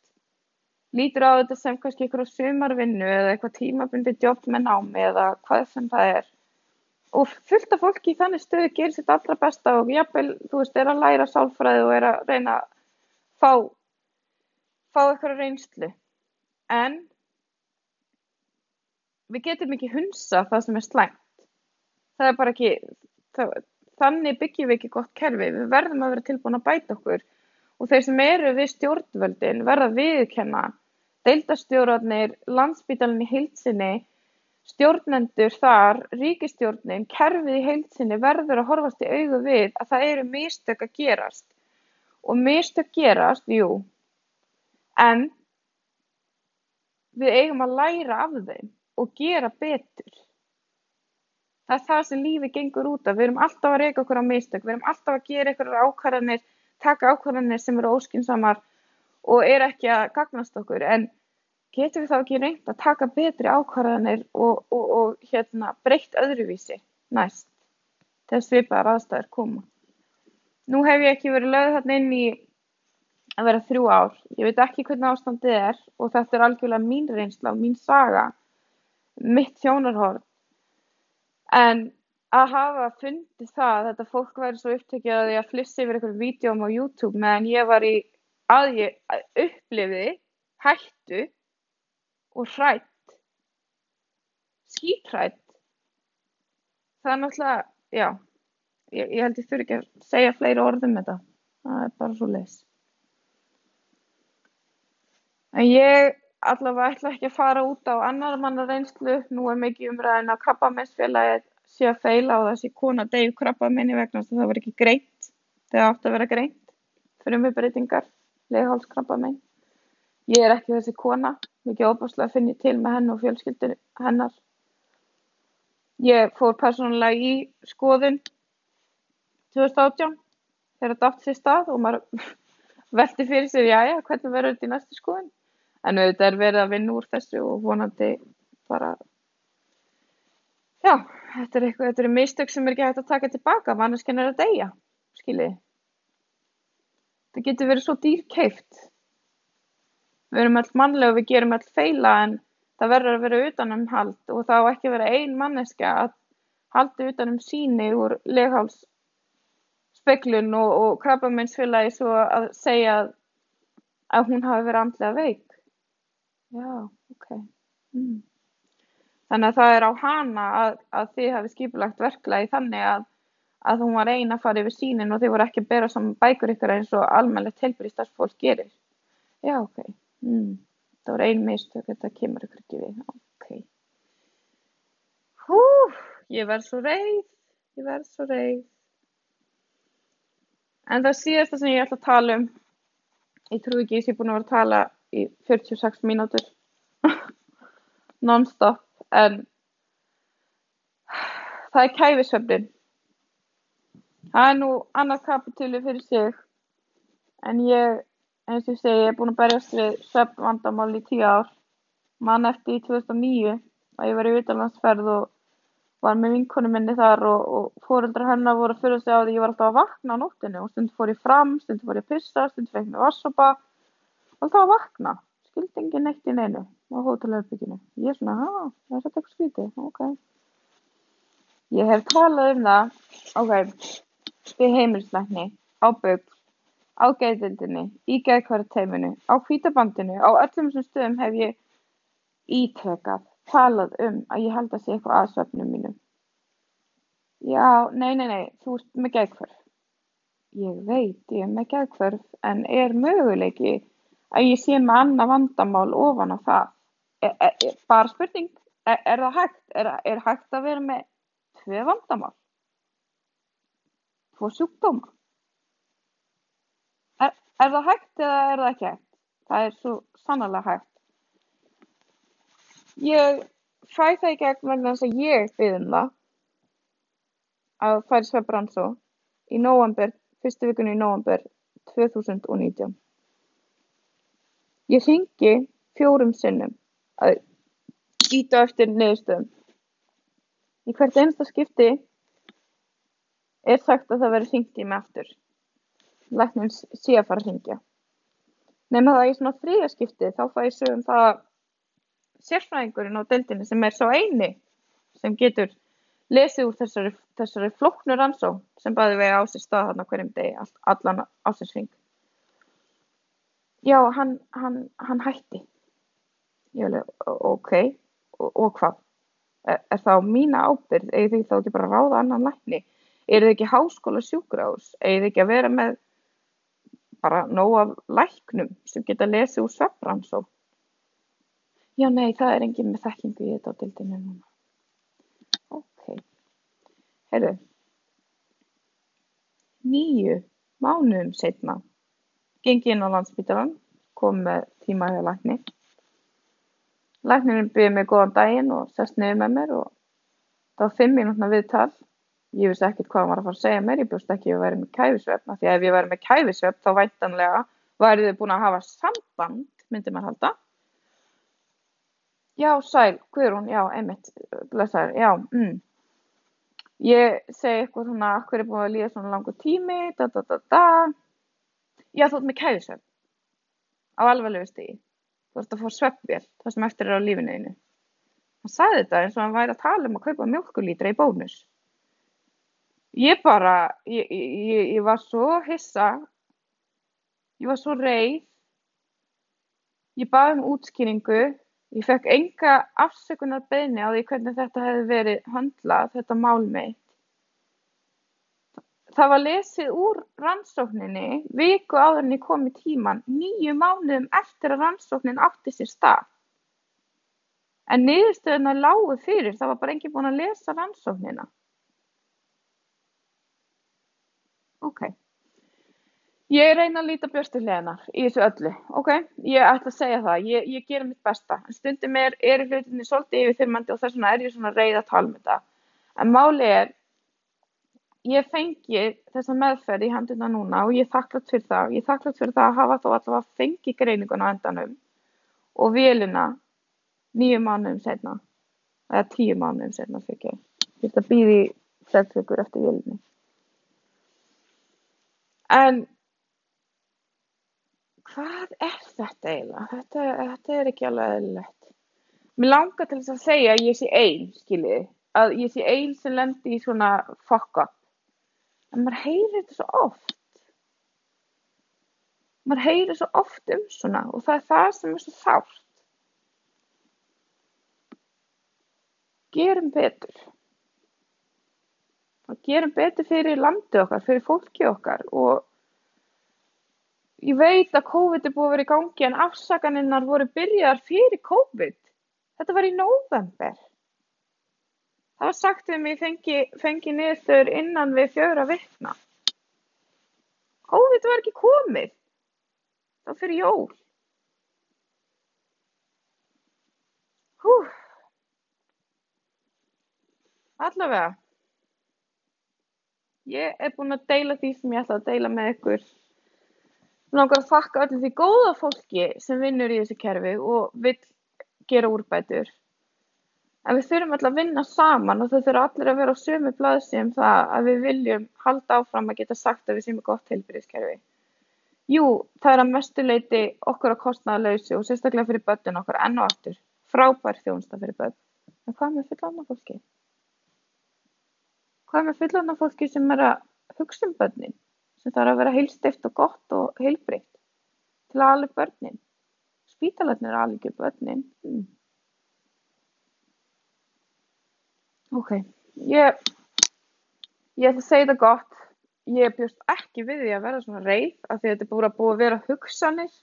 Speaker 1: lítur á þetta sem kannski eitthvað sumarvinnu eða eitthvað tímabundi jobb með námi eða hvað sem það er og fullt af fólki í þannig stöðu gerir sitt allra besta og jafnvel, þú veist, er að læra sálfræði og er að reyna að fá, fá eitthvað reynslu. En við getum ekki hunsa það sem er slæmt. Það er bara ekki, það, þannig byggjum við ekki gott kerfi. Við verðum að vera tilbúin að bæta okkur og þeir sem eru við stjórnvöldin verða viðkenna, deildastjórnarnir, landsbítalinn í heilsinni, Stjórnendur þar, ríkisstjórnin, kerfið í heild sinni verður að horfast í augu við að það eru mistök að gerast. Og mistök gerast, jú, en við eigum að læra af þeim og gera betur. Það er það sem lífi gengur út af. Við erum alltaf að reyka okkur á mistök, við erum alltaf að gera einhverjar ákvarðanir, taka ákvarðanir sem eru óskinsamar og er ekki að gagnast okkur. En getum við þá ekki reynt að taka betri ákvarðanir og, og, og hérna, breytt öðruvísi næst þegar svipaðar aðstæður koma. Nú hef ég ekki verið lögð þarna inn í að vera þrjú ár. Ég veit ekki hvernig ástandið er og þetta er algjörlega mín reynsla og mín saga, mitt sjónarhorn. En að hafa fundið það að þetta fólk væri svo upptekið að því að flissi yfir einhverjum vídjóm á YouTube meðan ég var í að ég upplifiði hættu og hrædd skítrætt. Það er náttúrulega, já, ég, ég held ég þurfi ekki að segja fleiri orð um þetta. Það er bara svo leis. En ég allavega ætla ekki að fara út á annar manna reynslu. Nú er mikið umræðin að krabbameinsfélagið sé að feila og þessi kona degju krabbameini vegna það var ekki greint. Það átti að vera greint. Frumvibreytingar, leghálskrabbamein. Ég er ekki þessi kona. Mikið óbúslega finn ég til með henn og fjölskyldur hennar. Ég fór persónulega í skoðun 2018 þegar þetta átti sér stað og maður velti fyrir sér, já já, hvernig verður þetta í næstu skoðun? En auðvitað er verið að vinna úr þessu og vonandi bara, já, þetta er eitthvað, þetta eru mistök sem er ekki hægt að taka tilbaka, manneskinn er að deyja, skiljið. Það getur verið svo dýrkeift. Við erum all mannlega og við gerum all feila en það verður að vera utanumhald og þá ekki vera ein manneska að halda utanum síni úr legháls speklun og, og krabbameinsfélagi svo að segja að, að hún hafi verið andlega veik. Já, ok. Mm. Þannig að það er á hana að, að þið hafi skipulagt verklagi þannig að, að hún var eina að fara yfir sínin og þið voru ekki að bera saman bækur ykkur eins og almennilegt helbriðstarfsfólk gerir. Já, ok. Mm. Það voru ein mistök, þetta kemur ykkur ekki við. Ok. Hú, ég verð svo reið, ég verð svo reið. En það síðasta sem ég ætla að tala um, ég trú ekki ég sé búin að vera að tala í 46 mínútur non-stop en það er kæfisvefnin það er nú annað kapitúli fyrir sig en ég eins og ég segi ég er búin að berjast við svefnvandamál í tíu ár mann eftir í 2009 að ég var í utanlandsferð og var með vinkonu minni þar og, og fóreldrar hennar voru að fyrir sig á því ég var alltaf að vakna á nóttinu og stundum fór ég fram, stundum fór ég að pissa, stundum fekk mér vassopa og þá vakna, skildi enginn neitt í neinu á hótelherbygginu. Ég er svona, hæ, það er þetta eitthvað skvítið, ok. Ég hef talað um það, ok, við heimilslækni, á bygg, á geðdildinni, í geðkvarteiminu, á hvítabandinu, á öllum þessum stöðum hef ég ítrekað, talað um að ég held að sé eitthvað aðsvefnum mínum. Já, nei, nei, nei, þú ert með geðkvarf. Ég veit, ég er með geðkvarf, en er möguleiki að ég sé með annað vandamál ofan á það. Er, er, er, bara spurning, er það hægt? Er hægt að vera með tvö vandamál? Tvo sjúkdóma? Er það hægt eða er það ekki hægt? Það er svo sannlega hægt. Ég fæ það í gegn vegna þess að ég byggðum það að færi svefbransó í nóvambur, fyrstu vikunni í nóvambur 2019. Ég hringi fjórum sinnum að ýta eftir niðurstöðum. Í hvert einasta skipti er sagt að það verði hringt í mig aftur. Læknum sé að fara að hringja. Nefnum það í svona þriðja skipti þá fæ ég sögum það sérfræðingurinn á deildinni sem er svo eini sem getur lesið úr þessari, þessari flóknur ansó sem bæði vegi á sér stað hann á hverjum degi allan ásinsfing já, hann, hann, hann hætti. Ég alveg, ok, og, og hvað? Er, er það á mína ábyrgð? Egið þið þá ekki bara ráða annan lækni? Er þið ekki háskóla sjúkrahús? Egið þið ekki að vera með bara nóg af læknum sem geta lesið úr svefbransó? Já, nei, það er enginn með þekkingu í þetta á dildinu núna. Ok, heyrðu, nýju mánuðum setna Gengi inn á Landspítalann, kom með tíma hjá lækni. Læknirinn byrði mig góðan daginn og sest niður með mér og það var fimm mínútna viðtal. Ég vissi ekkert hvað hann var að fara að segja mér, ég bjóst ekki að ég væri með kæfisvefn, því að ef ég væri með kæfisvefn þá væntanlega værið þið búin að hafa samband, myndi maður halda. Já, sæl, Guðrún, já, einmitt, blessaður, já, mm. Ég segi eitthvað svona, hvað er búin að líða svona langu tími, da da da da. Já, þú ert með kæfisvefn á alvarlegu stigi. Þú ert að fá svefnvél það sem eftir er á lífinu einu. Hann sagði þetta eins og hann væri að tala um að kaupa mjölkulítra í bónus. Ég bara, ég, ég, ég var svo hissa, ég var svo reið, ég baði um útskýringu, Ég fekk enga afsökunar beðni á því hvernig þetta hefði verið höndlað, þetta mál mitt. Það var lesið úr rannsókninni viku áður en ég kom í tíman, nýju mánuðum eftir að rannsóknin átti sér stað. En niðurstöðuna lágu fyrir, það var bara enginn búinn að lesa rannsóknina. Ok. Ég reyna að líta björstu hliðinar í þessu öllu, ok? Ég ætla að segja það, ég, ég gera mitt besta. En stundum er, er hlutinni svolítið yfirþyrmandi og þess vegna er ég svona reyð að tala um þetta. En máli er, ég fengi þessa meðferð í henduna núna og ég er þakklátt fyrir það. Ég er þakklátt fyrir það að hafa þó allavega fengið greininguna á endanum og vélina nýju mánuðum setna, eða tíu mánuðum setna fyrir ég. Ég ætla að býði þessleikur eftir vélinni. En hvað er þetta eiginlega? Þetta, þetta er ekki alveg eðlilegt. Mér langar til þess að segja að ég sé einn, skiljið, að ég sé einn sem lendir í svona fuck up. En maður heyrir þetta svo oft. Maður heyrir svo oft um svona og það er það sem er svo þátt. Gerum betur. Gerum betur fyrir landið okkar, fyrir fólkið okkar og ég veit að COVID er búið að vera í gangi en afsakaninnar voru byrjaðar fyrir COVID. Þetta var í nóvember. Það var sagt við mig fengi, fengi niður innan við fjögra vikna. COVID var ekki komið. Það var fyrir jól. Hú. Allavega. Ég er búin að deila því sem ég ætla að deila með ykkur Mig langar að þakka öllu því góða fólki sem vinnur í þessu kerfi og vill gera úrbætur. En við þurfum alltaf að vinna saman og þau þurfum allir að vera á sömu blaðsíðum það að við viljum halda áfram að geta sagt að við séum gott heilbyrðiskerfi. Jú, það er að mestuleiti okkur á kostnaðalauðsi og sérstaklega fyrir börnun okkar enn og aftur. Frábær þjónsta fyrir börn. En hvað með fullanna fólki? Hvað með fullanna fólki sem er að hugsa um börnin? sem þarf að vera heilstift og gott og heilbrigt til að alveg börnin. Spítalarnir er alveg börnin. Hmm. Ok, ég, ég ætla að segja þetta gott. Ég bjóst ekki við því að vera svona reið af því að þetta er búin að búið að vera hugsanir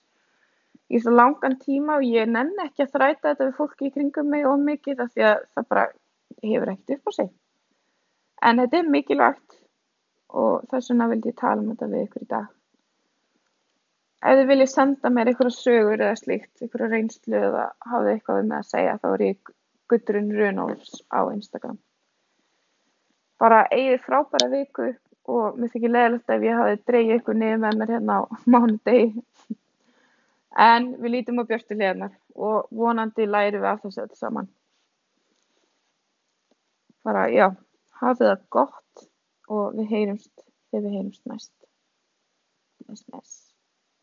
Speaker 1: í svo langan tíma og ég nenn ekki að þræta þetta við fólki í kringum mig og mikið af því að það bara hefur ekkert upp á sig. En þetta er mikilvægt og þess vegna vildi ég tala um þetta við ykkur í dag. Ef þið viljið senda mér einhverja sögur eða slíkt, einhverja reynslu eða hafið eitthvað um það að segja, þá er ég Gudrun Runolfs á Instagram. Bara eigið frábæra viku og mér þykir leðilegt ef ég hafi dreyið ykkur niður með mér hérna á mánudegi. En við lítum á björstu hliðnar og vonandi læri við af þessu öll saman. Bara, já, hafið það gott og við heyrumst þegar við heyrumst næst.